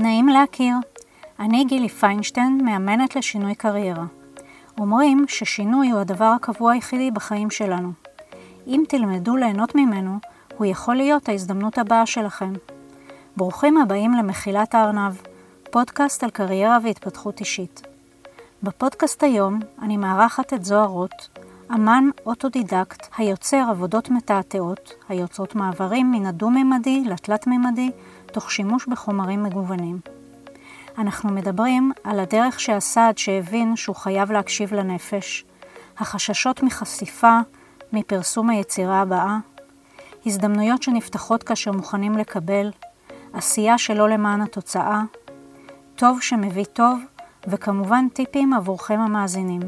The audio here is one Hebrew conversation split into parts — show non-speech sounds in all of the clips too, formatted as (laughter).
נעים להכיר. אני גילי פיינשטיין, מאמנת לשינוי קריירה. אומרים ששינוי הוא הדבר הקבוע היחידי בחיים שלנו. אם תלמדו ליהנות ממנו, הוא יכול להיות ההזדמנות הבאה שלכם. ברוכים הבאים למחילת הארנב, פודקאסט על קריירה והתפתחות אישית. בפודקאסט היום אני מארחת את זוהר רוט, אמן אוטודידקט היוצר עבודות מתעתעות, היוצרות מעברים מן הדו-ממדי לתלת-ממדי, תוך שימוש בחומרים מגוונים. אנחנו מדברים על הדרך שעשה עד שהבין שהוא חייב להקשיב לנפש, החששות מחשיפה, מפרסום היצירה הבאה, הזדמנויות שנפתחות כאשר מוכנים לקבל, עשייה שלא למען התוצאה, טוב שמביא טוב, וכמובן טיפים עבורכם המאזינים.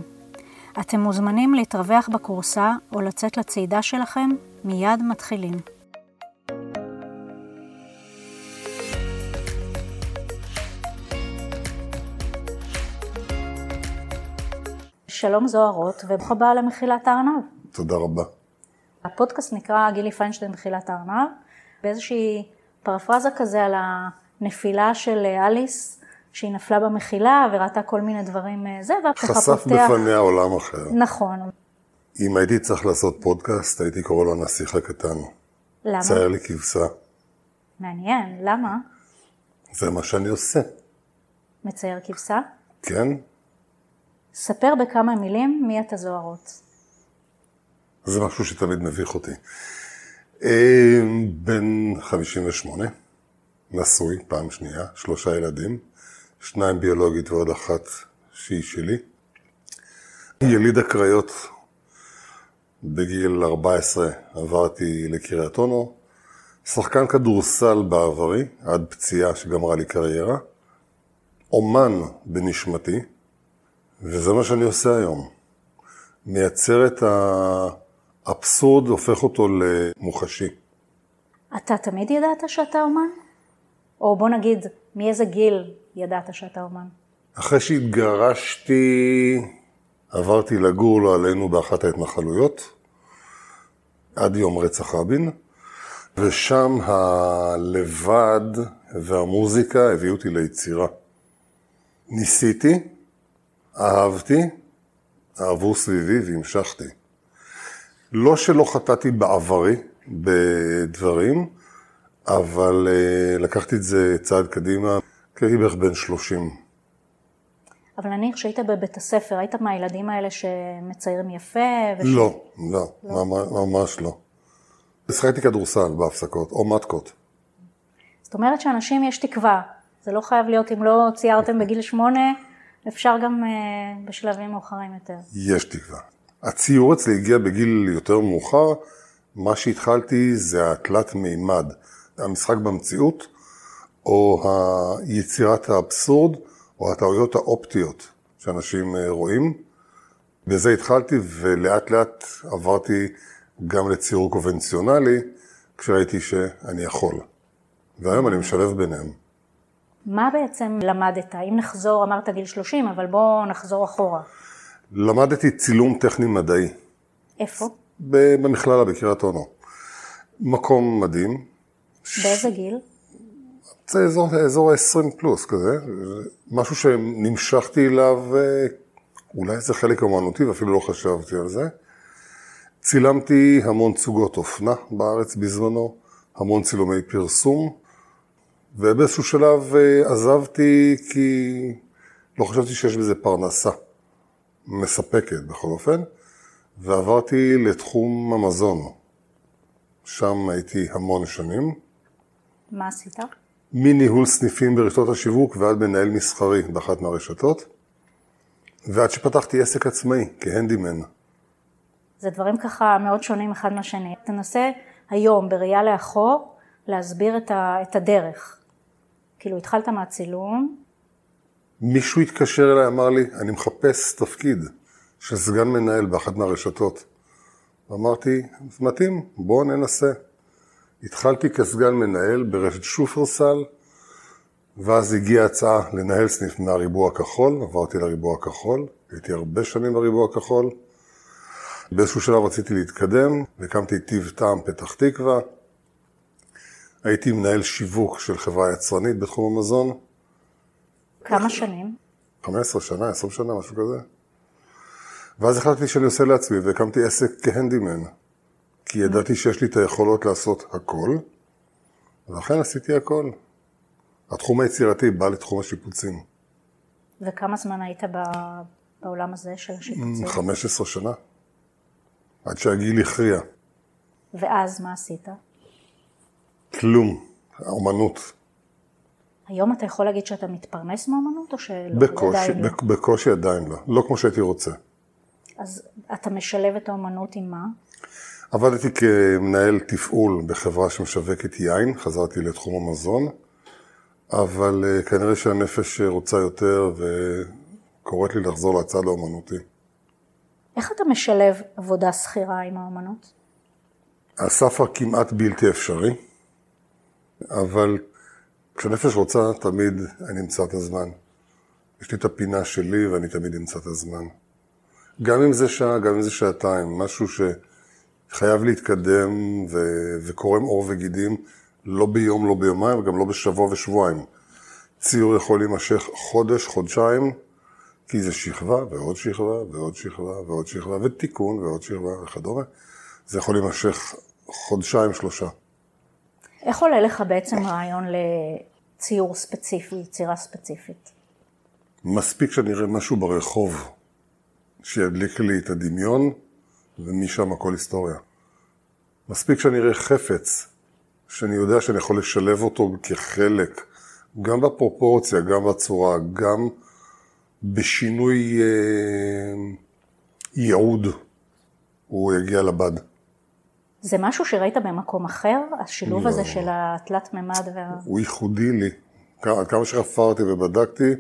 אתם מוזמנים להתרווח בקורסה או לצאת לצעידה שלכם, מיד מתחילים. שלום זוהר רוט, וברוך הבא למחילת הארנב. תודה רבה. הפודקאסט נקרא גילי פיינשטיין מחילת הארנב, באיזושהי פרפרזה כזה על הנפילה של אליס, שהיא נפלה במחילה וראתה כל מיני דברים אה, זה, ואת ככה פותח... חשף בפניה עולם אחר. נכון. אם הייתי צריך לעשות פודקאסט, הייתי קורא לו הנסיך הקטן. למה? צייר לי כבשה. מעניין, למה? זה מה שאני עושה. מצייר כבשה? כן? ספר בכמה מילים מי אתה זוהרות. זה משהו שתמיד מביך אותי. אה, בן 58, נשוי, פעם שנייה, שלושה ילדים, שניים ביולוגית ועוד אחת שהיא שלי. יליד הקריות, בגיל 14 עברתי לקריית אונו, שחקן כדורסל בעברי, עד פציעה שגמרה לי קריירה, אומן בנשמתי, וזה מה שאני עושה היום. מייצר את האבסורד, הופך אותו למוחשי. אתה תמיד ידעת שאתה אומן? או בוא נגיד, מאיזה גיל ידעת שאתה אומן? אחרי שהתגרשתי, עברתי לגור, לא עלינו, באחת ההתנחלויות, עד יום רצח רבין, ושם הלבד והמוזיקה הביאו אותי ליצירה. ניסיתי, אהבתי, אהבו סביבי והמשכתי. לא שלא חטאתי בעברי בדברים, אבל uh, לקחתי את זה צעד קדימה, כי הייתי בערך בן 30. אבל נניח שהיית בבית הספר, היית מהילדים האלה שמציירים יפה? וש... לא, לא, לא. ממש לא. שחקתי כדורסל בהפסקות, או מתקות. זאת אומרת שאנשים יש תקווה. זה לא חייב להיות, אם לא ציירתם בגיל שמונה, אפשר גם uh, בשלבים מאוחרים יותר. יש תקווה. הציור אצלי הגיע בגיל יותר מאוחר, מה שהתחלתי זה התלת מימד. המשחק במציאות, או יצירת האבסורד, או הטעויות האופטיות שאנשים אה, רואים. בזה התחלתי, ולאט לאט עברתי גם לציור קונבנציונלי, כשראיתי שאני יכול. והיום אני משלב ביניהם. מה בעצם למדת? אם נחזור, אמרת גיל 30, אבל בואו נחזור אחורה. למדתי צילום טכני מדעי. איפה? במכללה בקריית אונו. מקום מדהים, באיזה גיל? זה אזור, אזור ה-20 פלוס כזה, משהו שנמשכתי אליו, אה, אולי זה חלק אמנותי ואפילו לא חשבתי על זה. צילמתי המון צוגות אופנה בארץ בזמנו, המון צילומי פרסום, ובאיזשהו שלב אה, עזבתי כי לא חשבתי שיש בזה פרנסה מספקת בכל אופן, ועברתי לתחום המזון. שם הייתי המון שנים. מה עשית? מניהול סניפים ברשתות השיווק ועד מנהל מסחרי באחת מהרשתות, ועד שפתחתי עסק עצמאי כהנדימן. זה דברים ככה מאוד שונים אחד מהשני. תנסה היום, בראייה לאחור, להסביר את, הדרך. כאילו, התחלת מהצילום. מישהו התקשר אליי, אמר לי, אני מחפש תפקיד של סגן מנהל באחת מהרשתות. אמרתי, מתאים, בואו ננסה. התחלתי כסגן מנהל ברשת שופרסל, ואז הגיעה הצעה לנהל סניף מהריבוע הכחול, עברתי לריבוע הכחול, הייתי הרבה שנים בריבוע הכחול. באיזשהו שלב רציתי להתקדם, והקמתי טיב טעם פתח תקווה. הייתי מנהל שיווק של חברה יצרנית בתחום המזון, כמה שנים? 15 שנה, 20 שנה, משהו כזה. ואז החלטתי שאני עושה לעצמי, והקמתי עסק כהנדימן. כי ידעתי שיש לי את היכולות לעשות הכל, ולכן עשיתי הכל. התחום היצירתי בא לתחום השיפוצים. וכמה זמן היית בעולם הזה של השיפוצים? 15 שנה. עד שהגיל הכריע. ואז מה עשית? כלום. האומנות. היום אתה יכול להגיד שאתה מתפרנס מאומנות, או שלא? בקושי, לא? בקושי עדיין לא. לא כמו שהייתי רוצה. אז אתה משלב את האומנות עם מה? עבדתי כמנהל תפעול בחברה שמשווקת יין, חזרתי לתחום המזון, אבל אה, כנראה שהנפש רוצה יותר וקוראת לי לחזור לצד האומנותי. איך אתה משלב עבודה שכירה עם האומנות? הסף הכמעט בלתי אפשרי, אבל כשנפש רוצה, תמיד אני אמצא את הזמן. יש לי את הפינה שלי ואני תמיד אמצא את הזמן. גם אם זה שעה, גם אם זה שעתיים, משהו שחייב להתקדם ו- וקורם עור וגידים, לא ביום, לא ביומיים, וגם לא בשבוע ושבועיים. ציור יכול להימשך חודש, חודשיים, כי זה שכבה ועוד שכבה ועוד שכבה ועוד שכבה ותיקון ועוד שכבה וכדומה. זה יכול להימשך חודשיים, שלושה. איך עולה לך בעצם רעיון לציור ספציפי, יצירה ספציפית? מספיק שאני אראה משהו ברחוב שידליק לי את הדמיון, ומשם הכל היסטוריה. מספיק שאני אראה חפץ, שאני יודע שאני יכול לשלב אותו כחלק, גם בפרופורציה, גם בצורה, גם בשינוי אה, ייעוד, הוא יגיע לבד. זה משהו שראית במקום אחר? השילוב לא. הזה של התלת מימד וה... הוא ייחודי לי. עד כמה שחפרתי ובדקתי,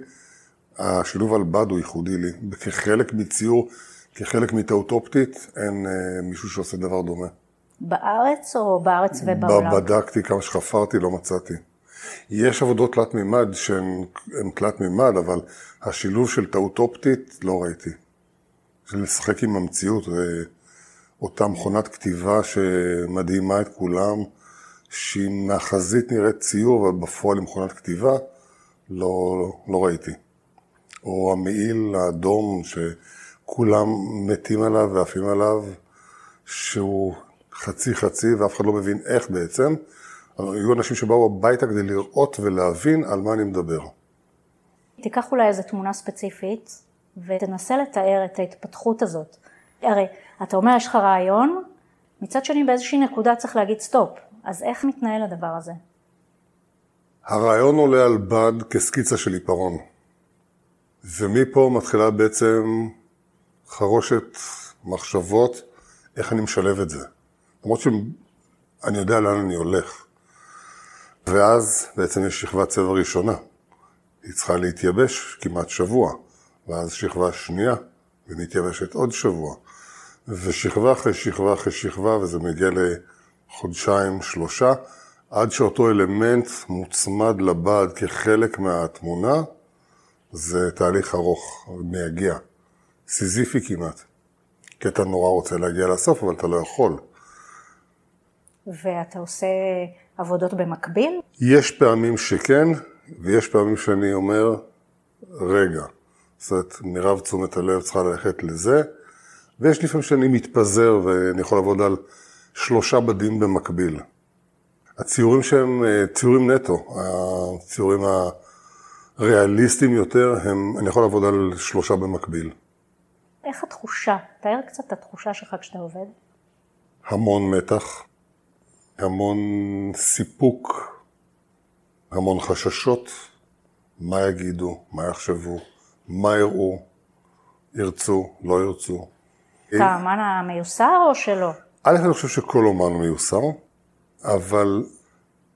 השילוב על בד הוא ייחודי לי. כחלק מציור, כחלק מטעות אופטית, אין אה, מישהו שעושה דבר דומה. בארץ או בארץ ובעולם? בדקתי, כמה שחפרתי, לא מצאתי. יש עבודות תלת מימד שהן תלת מימד, אבל השילוב של טעות אופטית לא ראיתי. של לשחק עם המציאות. ו... אותה מכונת כתיבה שמדהימה את כולם, שהיא מהחזית נראית ציור, אבל בפועל היא מכונת כתיבה, לא, לא, לא ראיתי. או המעיל האדום שכולם מתים עליו ועפים עליו, שהוא חצי חצי ואף אחד לא מבין איך בעצם. היו אנשים שבאו הביתה כדי לראות ולהבין על מה אני מדבר. תיקח אולי איזו תמונה ספציפית ותנסה לתאר את ההתפתחות הזאת. הרי אתה אומר יש לך רעיון, מצד שני באיזושהי נקודה צריך להגיד סטופ, אז איך מתנהל הדבר הזה? הרעיון עולה על בד כסקיצה של עיפרון, ומפה מתחילה בעצם חרושת מחשבות איך אני משלב את זה. למרות שאני יודע לאן אני הולך. ואז בעצם יש שכבת צבע ראשונה. היא צריכה להתייבש כמעט שבוע, ואז שכבה שנייה, ומתייבשת עוד שבוע. ושכבה אחרי שכבה אחרי שכבה, וזה מגיע לחודשיים, שלושה, עד שאותו אלמנט מוצמד לבד כחלק מהתמונה, זה תהליך ארוך, מייגע, סיזיפי כמעט. כי אתה נורא רוצה להגיע לסוף, אבל אתה לא יכול. ואתה עושה עבודות במקביל? יש פעמים שכן, ויש פעמים שאני אומר, רגע, זאת אומרת, מרב תשומת הלב צריכה ללכת לזה, ויש לפעמים שאני מתפזר ואני יכול לעבוד על שלושה בדים במקביל. הציורים שהם אה, ציורים נטו, הציורים הריאליסטיים יותר, הם, אני יכול לעבוד על שלושה במקביל. איך התחושה? תאר קצת את התחושה שלך כשאתה עובד. המון מתח, המון סיפוק, המון חששות, מה יגידו, מה יחשבו, מה יראו, ירצו, לא ירצו. אתה האמן המיוסר או שלא? א', אני חושב שכל אומן מיוסר, אבל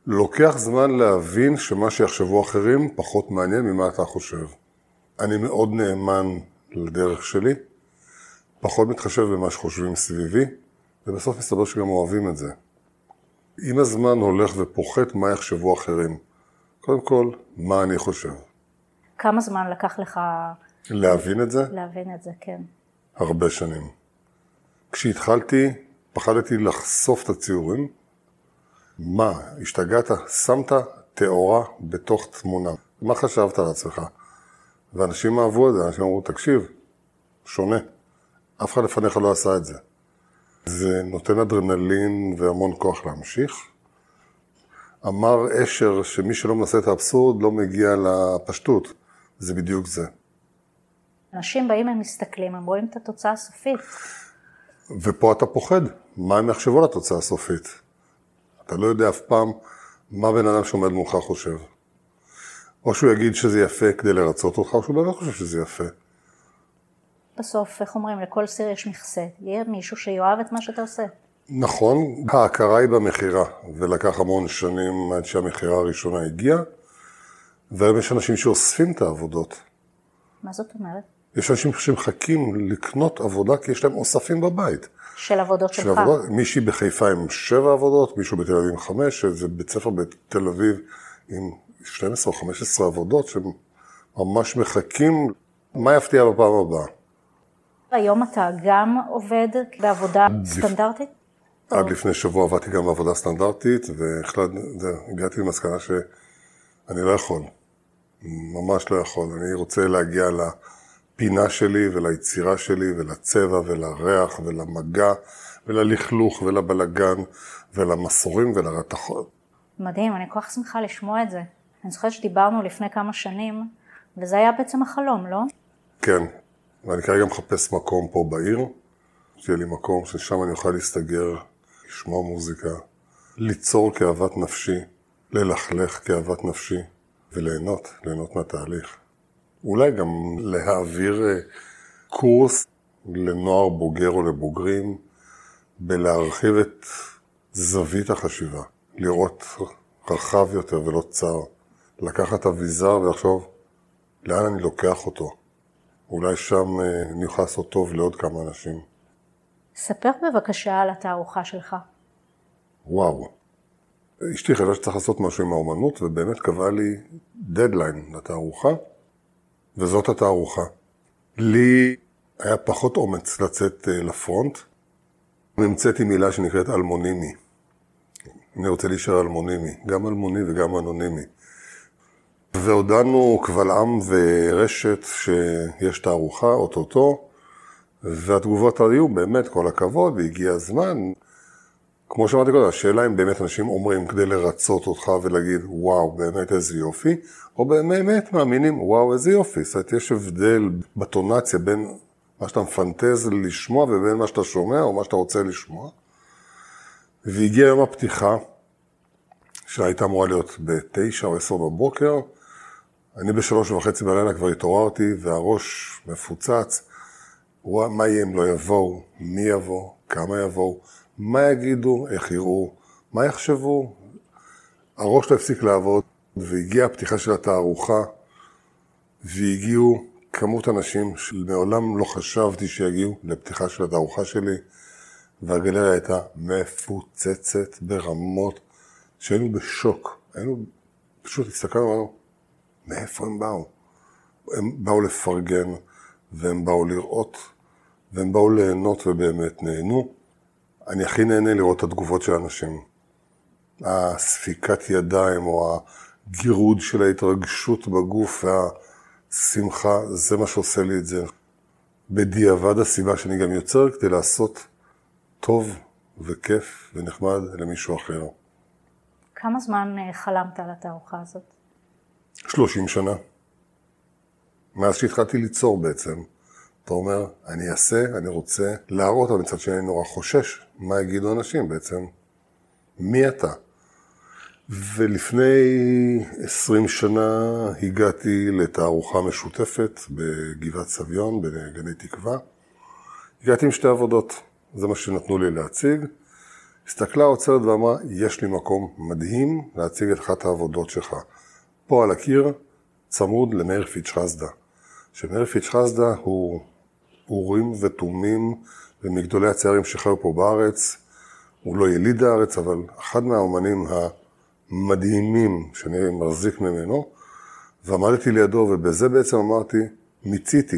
לוקח זמן להבין שמה שיחשבו אחרים פחות מעניין ממה אתה חושב. אני מאוד נאמן לדרך שלי, פחות מתחשב במה שחושבים סביבי, ובסוף מסתבר שגם אוהבים את זה. עם הזמן הולך ופוחת מה יחשבו אחרים. קודם כל, מה אני חושב. כמה זמן לקח לך... להבין את זה? להבין את זה, כן. הרבה שנים. כשהתחלתי, פחדתי לחשוף את הציורים. מה, השתגעת? שמת תאורה בתוך תמונה. מה חשבת על עצמך? ואנשים אהבו את זה, אנשים אמרו, תקשיב, שונה. אף אחד לפניך לא עשה את זה. זה נותן אדרנלין והמון כוח להמשיך. אמר אשר שמי שלא מנסה את האבסורד לא מגיע לפשטות. זה בדיוק זה. אנשים באים, הם מסתכלים, הם רואים את התוצאה הסופית. ופה אתה פוחד, מה הם יחשבו על התוצאה הסופית. אתה לא יודע אף פעם מה בן אדם שעומד מולך חושב. או שהוא יגיד שזה יפה כדי לרצות אותך, או שהוא באמת חושב שזה יפה. בסוף, איך אומרים, לכל סיר יש מכסה. יהיה מישהו שיאהב את מה שאתה עושה. נכון, ההכרה היא במכירה, ולקח המון שנים עד שהמכירה הראשונה הגיעה, והיום יש אנשים שאוספים את העבודות. מה זאת אומרת? יש אנשים שמחכים לקנות עבודה כי יש להם אוספים בבית. של עבודות של שלך. עבודות, מישהי בחיפה עם שבע עבודות, מישהו בתל אביב עם חמש, זה בית ספר בתל אביב עם 12 או 15 עבודות שממש מחכים, מה יפתיע בפעם הבאה. היום אתה גם עובד בעבודה סטנדרטית? עד לפני שבוע עבדתי גם בעבודה סטנדרטית, והגעתי למסקנה שאני לא יכול, ממש לא יכול. אני רוצה להגיע לפינה שלי וליצירה שלי ולצבע ולריח ולמגע וללכלוך ולבלגן ולמסורים ולרתחות. מדהים, אני כל כך שמחה לשמוע את זה. אני זוכרת שדיברנו לפני כמה שנים, וזה היה בעצם החלום, לא? כן, ואני כרגע מחפש מקום פה בעיר, שיהיה לי מקום ששם אני אוכל להסתגר, לשמוע מוזיקה, ליצור כאוות נפשי, ללכלך כאוות נפשי, וליהנות, ליהנות מהתהליך. אולי גם להעביר אה, קורס לנוער בוגר או לבוגרים, בלהרחיב את זווית החשיבה, לראות רחב יותר ולא צר, לקחת אביזר ולחשוב לאן אני לוקח אותו. אולי שם אה, אני אוכל לעשות טוב לעוד כמה אנשים. ספר בבקשה על התערוכה שלך. וואו. אשתי חשבה שצריך לעשות משהו עם האומנות, ובאמת קבעה לי דדליין לתערוכה, וזאת התערוכה. לי היה פחות אומץ לצאת אה, לפרונט. המצאתי מילה שנקראת אלמונימי. אני רוצה להישאר אלמונימי, גם אלמוני וגם אנונימי. והודענו קבל עם ורשת שיש תערוכה, אוטוטו, והתגובות היו באמת כל הכבוד, והגיע הזמן. כמו שאמרתי קודם, השאלה אם באמת אנשים אומרים כדי לרצות אותך ולהגיד, וואו, באמת איזה יופי, או באמת מאמינים, וואו, איזה יופי. זאת אומרת, יש הבדל בטונציה בין מה שאתה מפנטז לשמוע ובין מה שאתה שומע או מה שאתה רוצה לשמוע. והגיע יום הפתיחה, שהייתה אמורה להיות בתשע או עשר בבוקר, אני בשלוש וחצי בלילה כבר התעוררתי, והראש מפוצץ. מה יהיה אם לא יבואו? מי יבוא? כמה יבואו? מה יגידו? איך יראו? מה יחשבו? הראש לא הפסיק לעבוד, והגיעה הפתיחה של התערוכה, והגיעו כמות אנשים שמעולם לא חשבתי שיגיעו לפתיחה של התערוכה שלי, והגלריה הייתה מפוצצת ברמות שהיינו בשוק. היינו, פשוט הסתכלנו, אמרנו, מאיפה הם באו? הם באו לפרגן, והם באו לראות, והם באו ליהנות ובאמת נהנו. אני הכי נהנה לראות את התגובות של האנשים. הספיקת ידיים או הגירוד של ההתרגשות בגוף והשמחה, זה מה שעושה לי את זה. בדיעבד הסיבה שאני גם יוצר כדי לעשות טוב וכיף ונחמד למישהו אחר. כמה זמן אה, חלמת על התערוכה הזאת? 30 שנה. מאז שהתחלתי ליצור בעצם. אתה אומר, אני אעשה, אני רוצה להראות, אבל מצד שני אני נורא חושש מה יגידו אנשים בעצם. מי אתה? ולפני 20 שנה הגעתי לתערוכה משותפת בגבעת סביון, בגני תקווה. הגעתי עם שתי עבודות, זה מה שנתנו לי להציג. הסתכלה האוצרת ואמרה, יש לי מקום מדהים להציג את אחת העבודות שלך. פה על הקיר, צמוד למאיר פיץ' חסדה. שמאיר פיץ' חסדה הוא אורים ותומים ומגדולי הציירים שחיו פה בארץ. הוא לא יליד הארץ, אבל אחד מהאומנים המדהימים שאני מחזיק ממנו. ועמדתי לידו, ובזה בעצם אמרתי, מיציתי.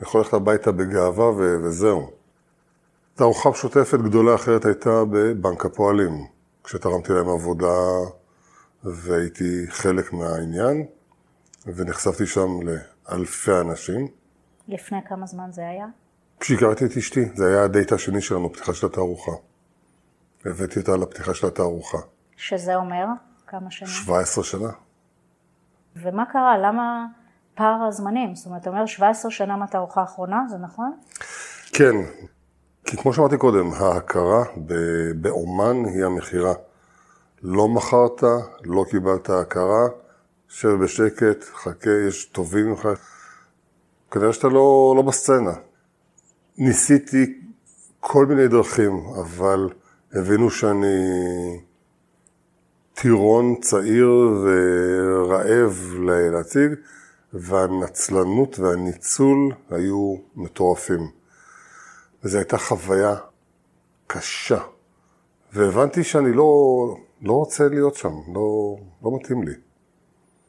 יכול ללכת הביתה בגאווה ו- וזהו. תערוכה משותפת גדולה אחרת הייתה בבנק הפועלים, כשתרמתי להם עבודה והייתי חלק מהעניין, ונחשפתי שם אלפי אנשים. לפני כמה זמן זה היה? כשהכרתי את אשתי, זה היה הדייט השני שלנו, פתיחה של התערוכה. הבאתי אותה לפתיחה של התערוכה. שזה אומר כמה שנים? 17 שנה. ומה קרה? למה פער הזמנים? זאת אומרת, אתה אומר 17 שנה מהתערוכה האחרונה, זה נכון? כן, כי כמו שאמרתי קודם, ההכרה באומן היא המכירה. לא מכרת, לא קיבלת הכרה, שב בשקט, חכה, יש טובים ממך. כנראה שאתה לא, לא בסצנה. ניסיתי כל מיני דרכים, אבל הבינו שאני טירון צעיר ורעב להציג, והנצלנות והניצול היו מטורפים. וזו הייתה חוויה קשה. והבנתי שאני לא, לא רוצה להיות שם, לא, לא מתאים לי.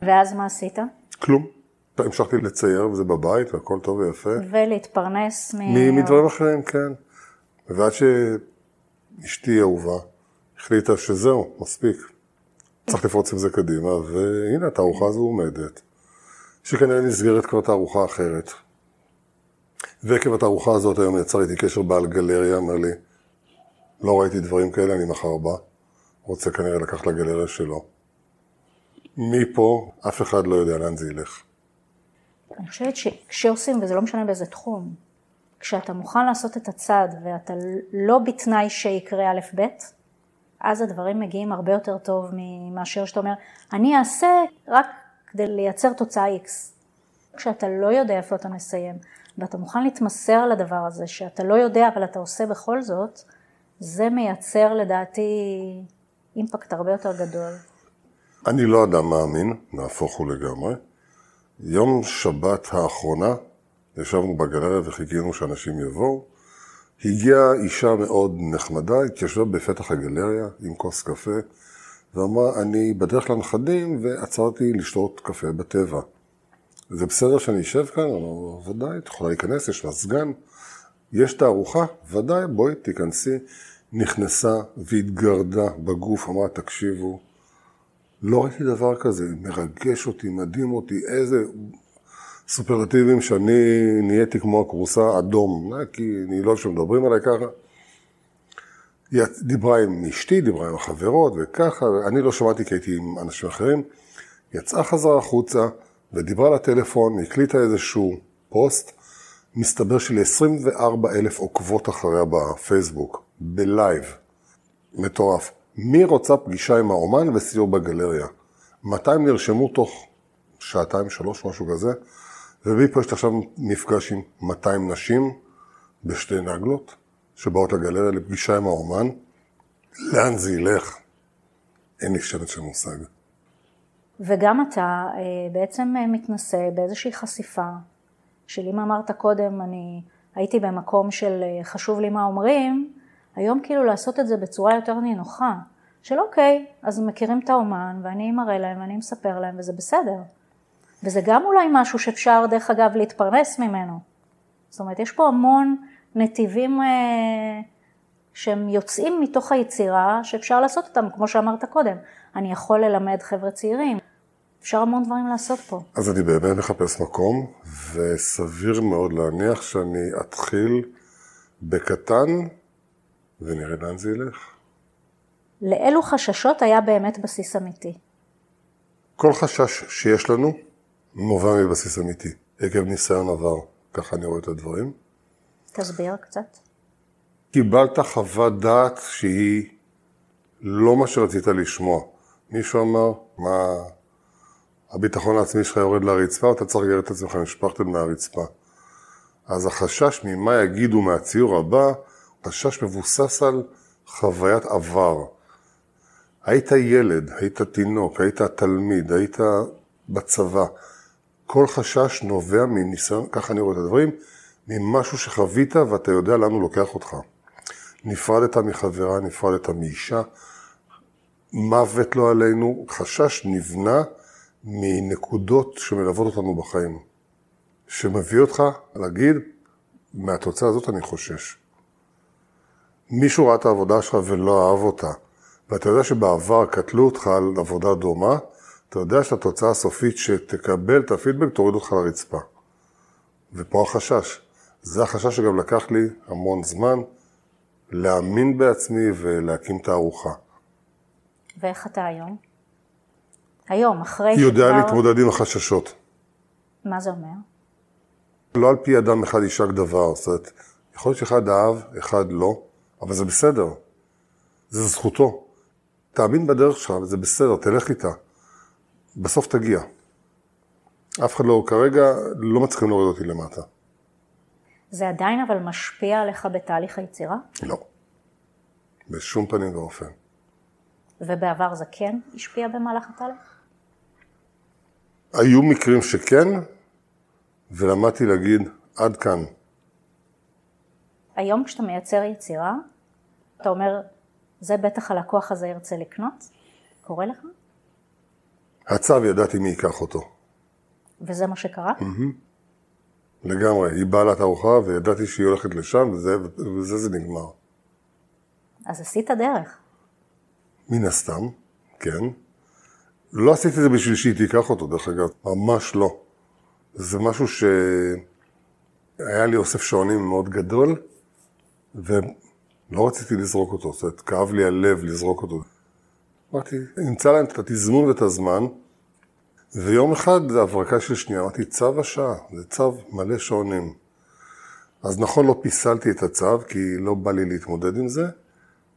ואז מה עשית? כלום. המשכתי לצייר, וזה בבית, והכל טוב ויפה. ולהתפרנס מ... מדברים אחרים, כן. ועד שאשתי אהובה החליטה שזהו, מספיק. צריך לפרוץ עם זה קדימה, והנה התערוכה הזו עומדת. שכנראה נסגרת כבר תערוכה אחרת. ועקב התערוכה הזאת היום יצר איתי קשר בעל גלריה, אמר לי, לא ראיתי דברים כאלה, אני מחר בא. רוצה כנראה לקחת לגלריה שלו. מפה, אף אחד לא יודע לאן זה ילך. אני חושבת שכשעושים, וזה לא משנה באיזה תחום, כשאתה מוכן לעשות את הצעד ואתה לא בתנאי שיקרה א' ב', אז הדברים מגיעים הרבה יותר טוב מאשר שאתה אומר, אני אעשה רק כדי לייצר תוצאה X. כשאתה לא יודע איפה אתה מסיים, ואתה מוכן להתמסר לדבר הזה, שאתה לא יודע אבל אתה עושה בכל זאת, זה מייצר לדעתי אימפקט הרבה יותר גדול. אני לא אדם מאמין, נהפוך הוא לגמרי. יום שבת האחרונה, ישבנו בגלריה וחיכינו שאנשים יבואו. הגיעה אישה מאוד נחמדה, התיישבה בפתח הגלריה עם כוס קפה, ואמרה, אני בדרך לנכדים ועצרתי לשתות קפה בטבע. זה בסדר שאני אשב כאן? אמרנו, ודאי, את יכולה להיכנס, יש לה סגן. יש תערוכה? ודאי, בואי, תיכנסי. נכנסה והתגרדה בגוף, אמרה, תקשיבו, לא ראיתי דבר כזה, מרגש אותי, מדהים אותי, איזה סופרלטיבים שאני נהייתי כמו הכורסה אדום, אה, כי אני לא שמדברים עליי ככה. היא דיברה עם אשתי, דיברה עם החברות וככה, אני לא שמעתי כי הייתי עם אנשים אחרים. יצאה חזרה החוצה ודיברה לטלפון, הקליטה איזשהו פוסט, מסתבר של-24 אלף עוקבות אחריה בפייסבוק, בלייב. מטורף. מי רוצה פגישה עם האומן וסיור בגלריה? 200 נרשמו תוך שעתיים, שלוש, משהו כזה, ומפה יש עכשיו מפגש עם 200 נשים בשתי נגלות, שבאות לגלריה לפגישה עם האומן. לאן זה ילך? אין לי שמץ של מושג. וגם אתה אה, בעצם אה, מתנסה באיזושהי חשיפה, של אם אמרת קודם, אני הייתי במקום של אה, חשוב לי מה אומרים, היום כאילו לעשות את זה בצורה יותר נינוחה, של אוקיי, אז מכירים את האומן ואני מראה להם ואני מספר להם וזה בסדר. וזה גם אולי משהו שאפשר דרך אגב להתפרנס ממנו. זאת אומרת, יש פה המון נתיבים אה, שהם יוצאים מתוך היצירה שאפשר לעשות אותם, כמו שאמרת קודם. אני יכול ללמד חבר'ה צעירים. אפשר המון דברים לעשות פה. אז אני באמת מחפש מקום, וסביר מאוד להניח שאני אתחיל בקטן ונראה לאן זה ילך. לאילו חששות היה באמת בסיס אמיתי? כל חשש שיש לנו נובע מבסיס אמיתי, עקב ניסיון עבר, ככה אני רואה את הדברים. תסביר קצת. קיבלת חוות דעת שהיא לא מה שרצית לשמוע. מישהו אמר, מה, הביטחון העצמי שלך יורד לרצפה, אתה צריך לגרד את עצמך שפכטל מהרצפה. אז החשש ממה יגידו מהציור הבא, חשש מבוסס על חוויית עבר. היית ילד, היית תינוק, היית תלמיד, היית בצבא. כל חשש נובע מניסיון, ככה אני רואה את הדברים, ממשהו שחווית ואתה יודע לאן הוא לוקח אותך. נפרדת מחברה, נפרדת מאישה, מוות לא עלינו, חשש נבנה מנקודות שמלוות אותנו בחיים. שמביא אותך להגיד, מהתוצאה הזאת אני חושש. מישהו ראה את העבודה שלך ולא אהב אותה, ואתה יודע שבעבר קטלו אותך על עבודה דומה, אתה יודע שהתוצאה הסופית שתקבל את הפידבק תוריד אותך לרצפה. ופה החשש. זה החשש שגם לקח לי המון זמן להאמין בעצמי ולהקים את הארוחה. ואיך אתה היום? היום, אחרי שכבר... יודע להתמודד עם החששות. מה זה אומר? לא על פי אדם אחד יישק דבר. זאת אומרת, יכול להיות שאחד אהב, אחד לא, אבל זה בסדר. זה זכותו. תאמין בדרך שלך, וזה בסדר, תלך איתה. בסוף תגיע. אף אחד לא, כרגע לא מצליחים להוריד אותי למטה. זה עדיין אבל משפיע עליך בתהליך היצירה? לא. בשום פנים ואופן. ובעבר זה כן השפיע במהלך התהליך? היו מקרים שכן, ולמדתי להגיד, עד כאן. היום כשאתה מייצר יצירה, אתה אומר, זה בטח הלקוח הזה ירצה לקנות? קורה לך? הצו ידעתי מי ייקח אותו. וזה מה שקרה? Mm-hmm. לגמרי, היא באה לתערוכה וידעתי שהיא הולכת לשם וזה, וזה זה נגמר. אז עשית דרך. מן הסתם, כן. לא עשיתי את זה בשביל שהיא תיקח אותו, דרך אגב, ממש לא. זה משהו שהיה לי אוסף שעונים מאוד גדול, ולא רציתי לזרוק אותו, זאת אומרת, כאב לי הלב לזרוק אותו. אמרתי, נמצא להם את התזמון ואת הזמן, ויום אחד זה הברקה של שנייה, אמרתי, צו השעה, זה צו מלא שעונים. אז נכון, לא פיסלתי את הצו, כי לא בא לי להתמודד עם זה,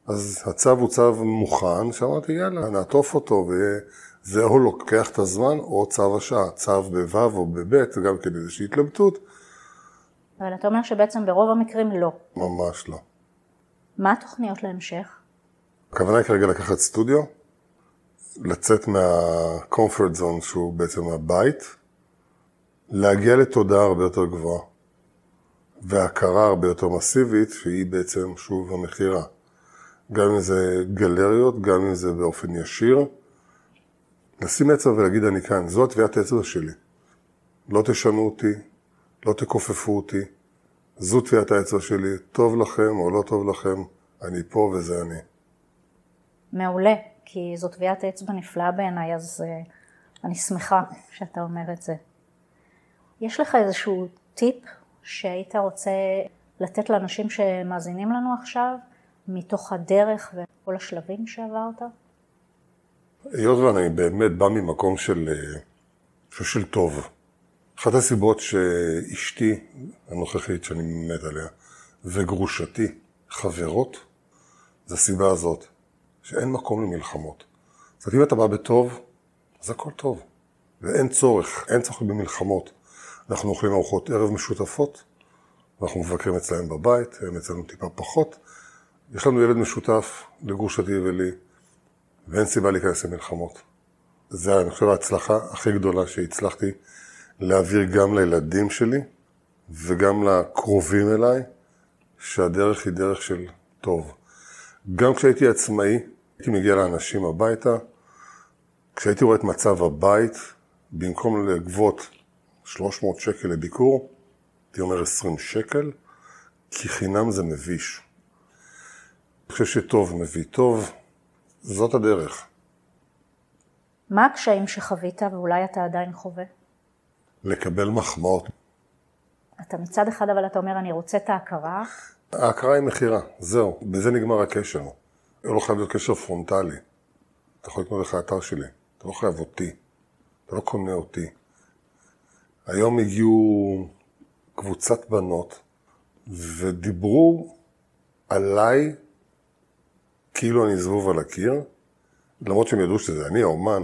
אז הצו הוא צו מוכן, שאמרתי, יאללה, נעטוף אותו, וזה או לוקח את הזמן, או צו השעה, צו בו' או בב', זה גם כן איזושהי התלבטות. אבל אתה אומר שבעצם ברוב המקרים לא. ממש לא. מה התוכניות להמשך? הכוונה היא כרגע לקחת סטודיו, לצאת מה-comfort zone שהוא בעצם הבית, להגיע לתודעה הרבה יותר גבוהה, והכרה הרבה יותר מסיבית, שהיא בעצם שוב המכירה. גם אם זה גלריות, גם אם זה באופן ישיר. לשים אצבע ולהגיד אני כאן, זו הטביעת האצבע שלי. לא תשנו אותי, לא תכופפו אותי, זו טביעת האצבע שלי, טוב לכם או לא טוב לכם, אני פה וזה אני. מעולה. כי זו טביעת אצבע נפלאה בעיניי, אז uh, אני שמחה שאתה אומר את זה. יש לך איזשהו טיפ שהיית רוצה לתת לאנשים שמאזינים לנו עכשיו, מתוך הדרך וכל השלבים שעברת? היות ואני באמת בא ממקום של, אה, של טוב. אחת הסיבות שאשתי הנוכחית, שאני מת עליה, וגרושתי חברות, זה הסיבה הזאת. שאין מקום למלחמות. זאת אומרת, אם אתה בא בטוב, אז הכל טוב. ואין צורך, אין צורך במלחמות. אנחנו אוכלים ארוחות ערב משותפות, ואנחנו מבקרים אצלם בבית, הם אצלנו טיפה פחות. יש לנו ילד משותף לגרושתי ולי, ואין סיבה להיכנס למלחמות. זה, אני חושב, ההצלחה הכי גדולה שהצלחתי להעביר גם לילדים שלי וגם לקרובים אליי, שהדרך היא דרך של טוב. גם כשהייתי עצמאי, הייתי מגיע לאנשים הביתה, כשהייתי רואה את מצב הבית, במקום לגבות 300 שקל לביקור, הייתי אומר 20 שקל, כי חינם זה מביש. אני חושב שטוב מביא טוב, זאת הדרך. מה הקשיים שחווית ואולי אתה עדיין חווה? לקבל מחמאות. אתה מצד אחד אבל אתה אומר אני רוצה את ההכרה. ההכרה היא מכירה, זהו, בזה נגמר הקשר. לא חייב להיות קשר פרונטלי. אתה יכול לקנות לך אתר שלי, אתה לא חייב אותי, אתה לא קונה אותי. היום הגיעו קבוצת בנות ודיברו עליי כאילו אני זבוב על הקיר, למרות שהם ידעו שזה אני, האומן,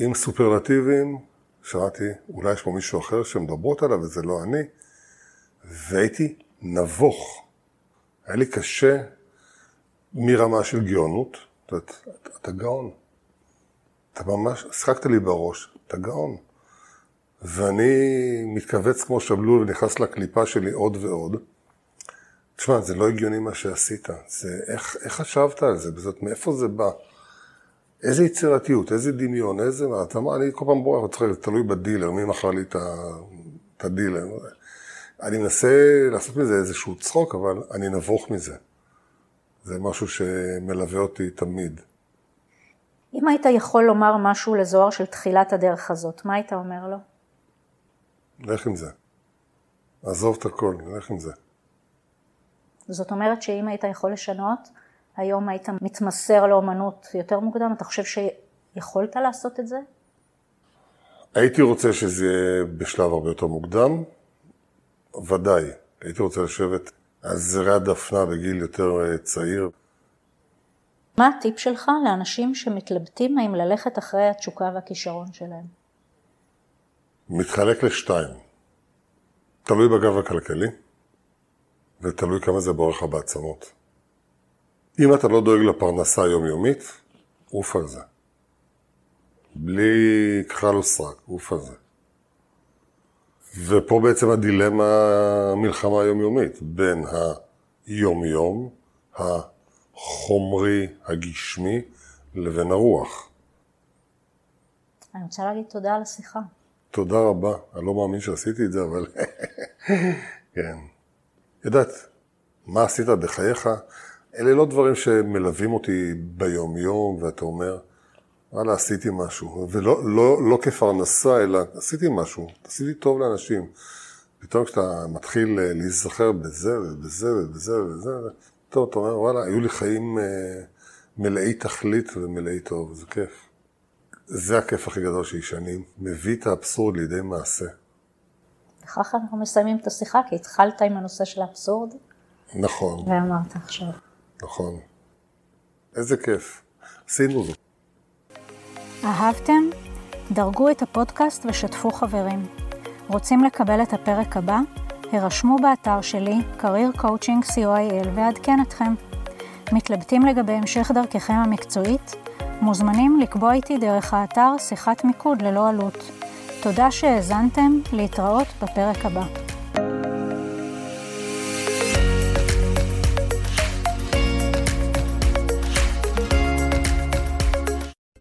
עם סופרלטיבים, שמעתי, אולי יש פה מישהו אחר שמדברות עליו וזה לא אני, והייתי נבוך. היה לי קשה מרמה של גאונות, אתה, אתה גאון. אתה ממש, שחקת לי בראש, אתה גאון. ואני מתכווץ כמו שבלול ונכנס לקליפה שלי עוד ועוד. תשמע, זה לא הגיוני מה שעשית. זה, איך, איך חשבת על זה? בזאת, מאיפה זה בא? איזה יצירתיות, איזה דמיון, איזה מה. אתה אמר, אני כל פעם בורח, תלוי בדילר, מי מכר לי את הדילר. אני מנסה לעשות מזה איזשהו צחוק, אבל אני נבוך מזה. זה משהו שמלווה אותי תמיד. אם היית יכול לומר משהו לזוהר של תחילת הדרך הזאת, מה היית אומר לו? לך עם זה. עזוב את הכל, לך עם זה. זאת אומרת שאם היית יכול לשנות, היום היית מתמסר לאומנות יותר מוקדם, אתה חושב שיכולת לעשות את זה? הייתי רוצה שזה יהיה בשלב הרבה יותר מוקדם, ודאי. הייתי רוצה לשבת על זרי הדפנה בגיל יותר אה, צעיר. מה הטיפ שלך לאנשים שמתלבטים האם ללכת אחרי התשוקה והכישרון שלהם? מתחלק לשתיים. תלוי בגב הכלכלי, ותלוי כמה זה בורח לך בעצמות. אם אתה לא דואג לפרנסה היומיומית, עוף על זה. בלי כחל וסרק, עוף על זה. ופה בעצם הדילמה, המלחמה היומיומית, בין היומיום, החומרי, הגשמי, לבין הרוח. אני רוצה להגיד תודה על השיחה. תודה רבה. אני לא מאמין שעשיתי את זה, אבל (laughs) כן. יודעת, מה עשית בחייך? אלה לא דברים שמלווים אותי ביום-יום, ואתה אומר, וואלה, עשיתי משהו. ולא לא, לא כפרנסה, אלא עשיתי משהו, עשיתי טוב לאנשים. פתאום כשאתה מתחיל אה, להיזכר בזה ובזה ובזה ובזה, טוב, אתה אומר, וואלה, היו לי חיים אה, מלאי תכלית ומלאי טוב, זה כיף. זה הכיף הכי גדול שלי, שאני מביא את האבסורד לידי מעשה. וככה אנחנו מסיימים את השיחה, כי התחלת עם הנושא של האבסורד. נכון. ואמרת עכשיו. נכון. איזה כיף. עשינו זאת. אהבתם? דרגו את הפודקאסט ושתפו חברים. רוצים לקבל את הפרק הבא? הרשמו באתר שלי, career coaching co.il ועדכן אתכם. מתלבטים לגבי המשך דרככם המקצועית? מוזמנים לקבוע איתי דרך האתר שיחת מיקוד ללא עלות. תודה שהאזנתם, להתראות בפרק הבא.